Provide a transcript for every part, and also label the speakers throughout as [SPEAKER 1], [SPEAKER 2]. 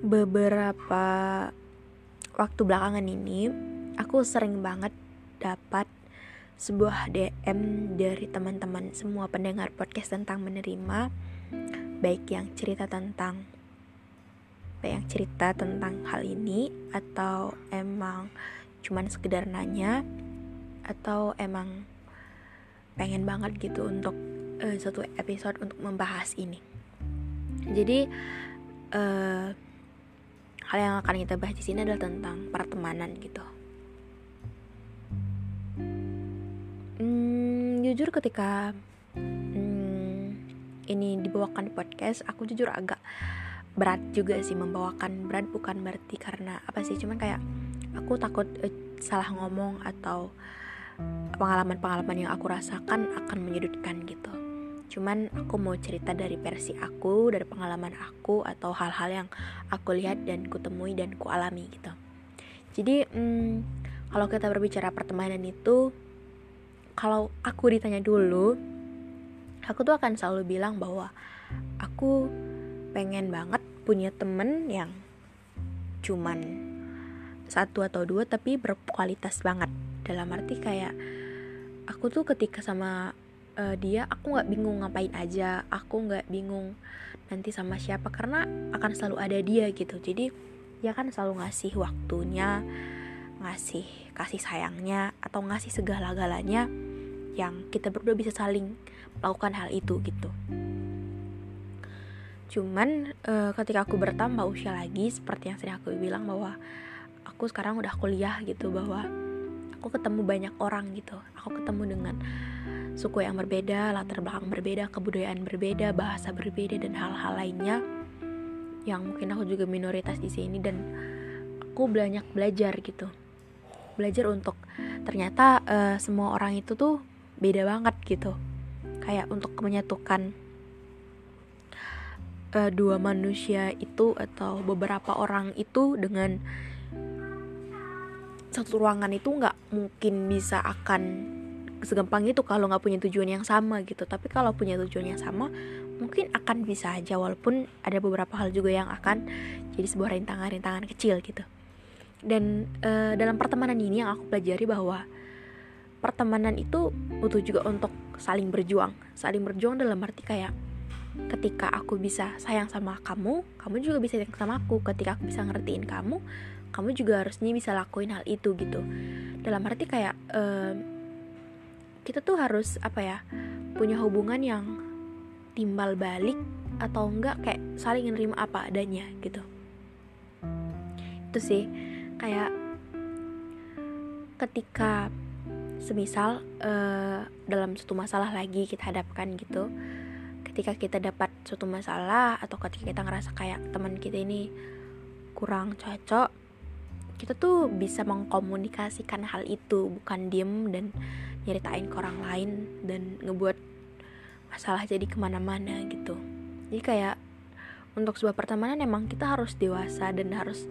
[SPEAKER 1] Beberapa waktu belakangan ini aku sering banget dapat sebuah DM dari teman-teman semua pendengar podcast tentang menerima baik yang cerita tentang baik yang cerita tentang hal ini atau emang cuman sekedar nanya atau emang pengen banget gitu untuk uh, satu episode untuk membahas ini. Jadi uh, hal yang akan kita bahas di sini adalah tentang pertemanan gitu. Hmm, jujur ketika hmm, ini dibawakan di podcast, aku jujur agak berat juga sih membawakan berat bukan berarti karena apa sih, cuman kayak aku takut uh, salah ngomong atau pengalaman-pengalaman yang aku rasakan akan menyudutkan gitu cuman aku mau cerita dari versi aku dari pengalaman aku atau hal-hal yang aku lihat dan kutemui dan ku alami gitu. Jadi hmm, kalau kita berbicara pertemanan itu kalau aku ditanya dulu aku tuh akan selalu bilang bahwa aku pengen banget punya temen yang cuman satu atau dua tapi berkualitas banget. Dalam arti kayak aku tuh ketika sama uh, dia aku nggak bingung ngapain aja aku nggak bingung nanti sama siapa karena akan selalu ada dia gitu. Jadi dia kan selalu ngasih waktunya ngasih kasih sayangnya atau ngasih segala-galanya yang kita berdua bisa saling melakukan hal itu gitu. Cuman uh, ketika aku bertambah usia lagi seperti yang sering aku bilang bahwa aku sekarang udah kuliah gitu bahwa aku ketemu banyak orang gitu aku ketemu dengan suku yang berbeda, latar belakang berbeda, kebudayaan berbeda, bahasa berbeda dan hal-hal lainnya yang mungkin aku juga minoritas di sini dan aku banyak belajar gitu. Belajar untuk ternyata uh, semua orang itu tuh beda banget gitu. Kayak untuk menyatukan uh, dua manusia itu atau beberapa orang itu dengan satu ruangan itu nggak mungkin bisa akan segampang itu kalau nggak punya tujuan yang sama gitu. Tapi kalau punya tujuan yang sama mungkin akan bisa aja walaupun ada beberapa hal juga yang akan jadi sebuah rintangan-rintangan kecil gitu. Dan e, dalam pertemanan ini yang aku pelajari bahwa pertemanan itu butuh juga untuk saling berjuang. Saling berjuang dalam arti kayak ketika aku bisa sayang sama kamu kamu juga bisa sayang sama aku. Ketika aku bisa ngertiin kamu kamu juga harusnya bisa lakuin hal itu gitu. Dalam arti kayak e, kita tuh harus apa ya punya hubungan yang timbal balik atau enggak kayak saling menerima apa adanya gitu. Itu sih kayak ketika semisal uh, dalam suatu masalah lagi kita hadapkan gitu. Ketika kita dapat suatu masalah atau ketika kita ngerasa kayak teman kita ini kurang cocok kita tuh bisa mengkomunikasikan hal itu bukan diem dan nyeritain ke orang lain dan ngebuat masalah jadi ke mana-mana gitu. Jadi kayak untuk sebuah pertemanan emang kita harus dewasa dan harus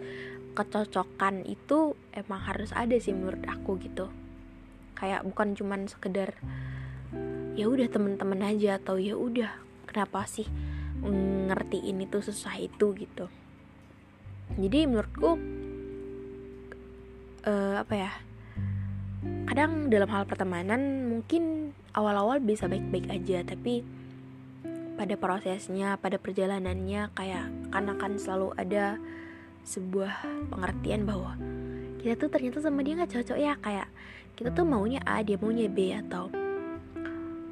[SPEAKER 1] kecocokan itu emang harus ada sih menurut aku gitu. Kayak bukan cuman sekedar ya udah temen-temen aja atau ya udah kenapa sih ngertiin itu susah itu gitu. Jadi menurutku uh, apa ya kadang dalam hal pertemanan mungkin awal-awal bisa baik-baik aja tapi pada prosesnya pada perjalanannya kayak karena kan selalu ada sebuah pengertian bahwa kita tuh ternyata sama dia nggak cocok ya kayak kita tuh maunya A dia maunya B atau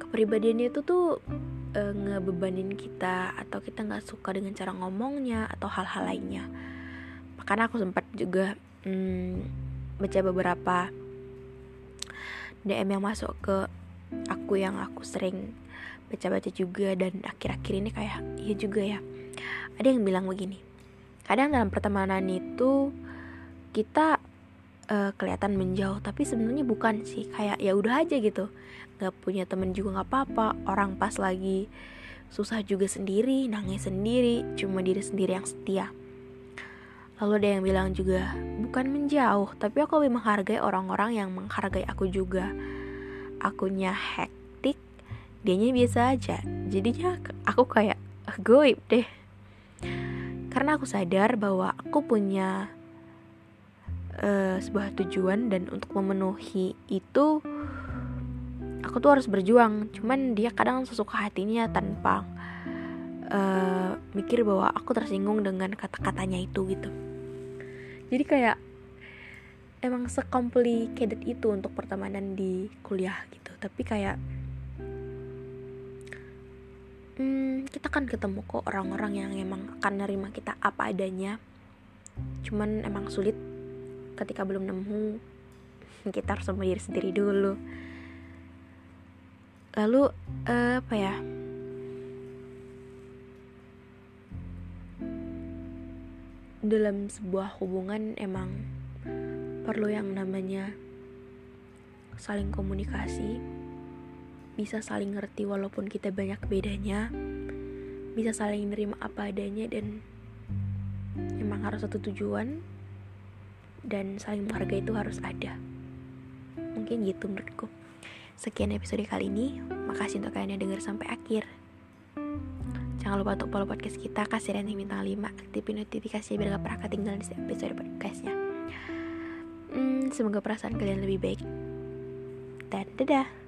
[SPEAKER 1] kepribadiannya itu tuh e, ngebebanin kita atau kita nggak suka dengan cara ngomongnya atau hal-hal lainnya. Makanya aku sempat juga hmm, baca beberapa DM yang masuk ke aku yang aku sering baca-baca juga dan akhir-akhir ini kayak iya juga ya. Ada yang bilang begini kadang dalam pertemanan itu kita uh, kelihatan menjauh tapi sebenarnya bukan sih. Kayak ya udah aja gitu. Nggak punya temen juga nggak apa-apa. Orang pas lagi susah juga sendiri nangis sendiri cuma diri sendiri yang setia lalu ada yang bilang juga bukan menjauh tapi aku lebih menghargai orang-orang yang menghargai aku juga. Akunya hektik dianya biasa aja. Jadinya aku kayak goib deh. Karena aku sadar bahwa aku punya uh, sebuah tujuan dan untuk memenuhi itu aku tuh harus berjuang. Cuman dia kadang sesuka hatinya tanpa uh, mikir bahwa aku tersinggung dengan kata-katanya itu gitu jadi kayak emang secomplicated itu untuk pertemanan di kuliah gitu. Tapi kayak hmm, kita kan ketemu kok orang-orang yang emang akan nerima kita apa adanya. Cuman emang sulit ketika belum nemu kita harus sama diri sendiri dulu. Lalu uh, apa ya dalam sebuah hubungan emang perlu yang namanya saling komunikasi bisa saling ngerti walaupun kita banyak bedanya bisa saling nerima apa adanya dan emang harus satu tujuan dan saling menghargai itu harus ada. Mungkin gitu menurutku. Sekian episode kali ini. Makasih untuk kalian yang dengar sampai akhir Jangan lupa untuk follow podcast kita Kasih rating bintang 5 Aktifin notifikasi biar gak pernah ketinggalan di episode podcastnya. Hmm, Semoga perasaan kalian lebih baik. Dan dadah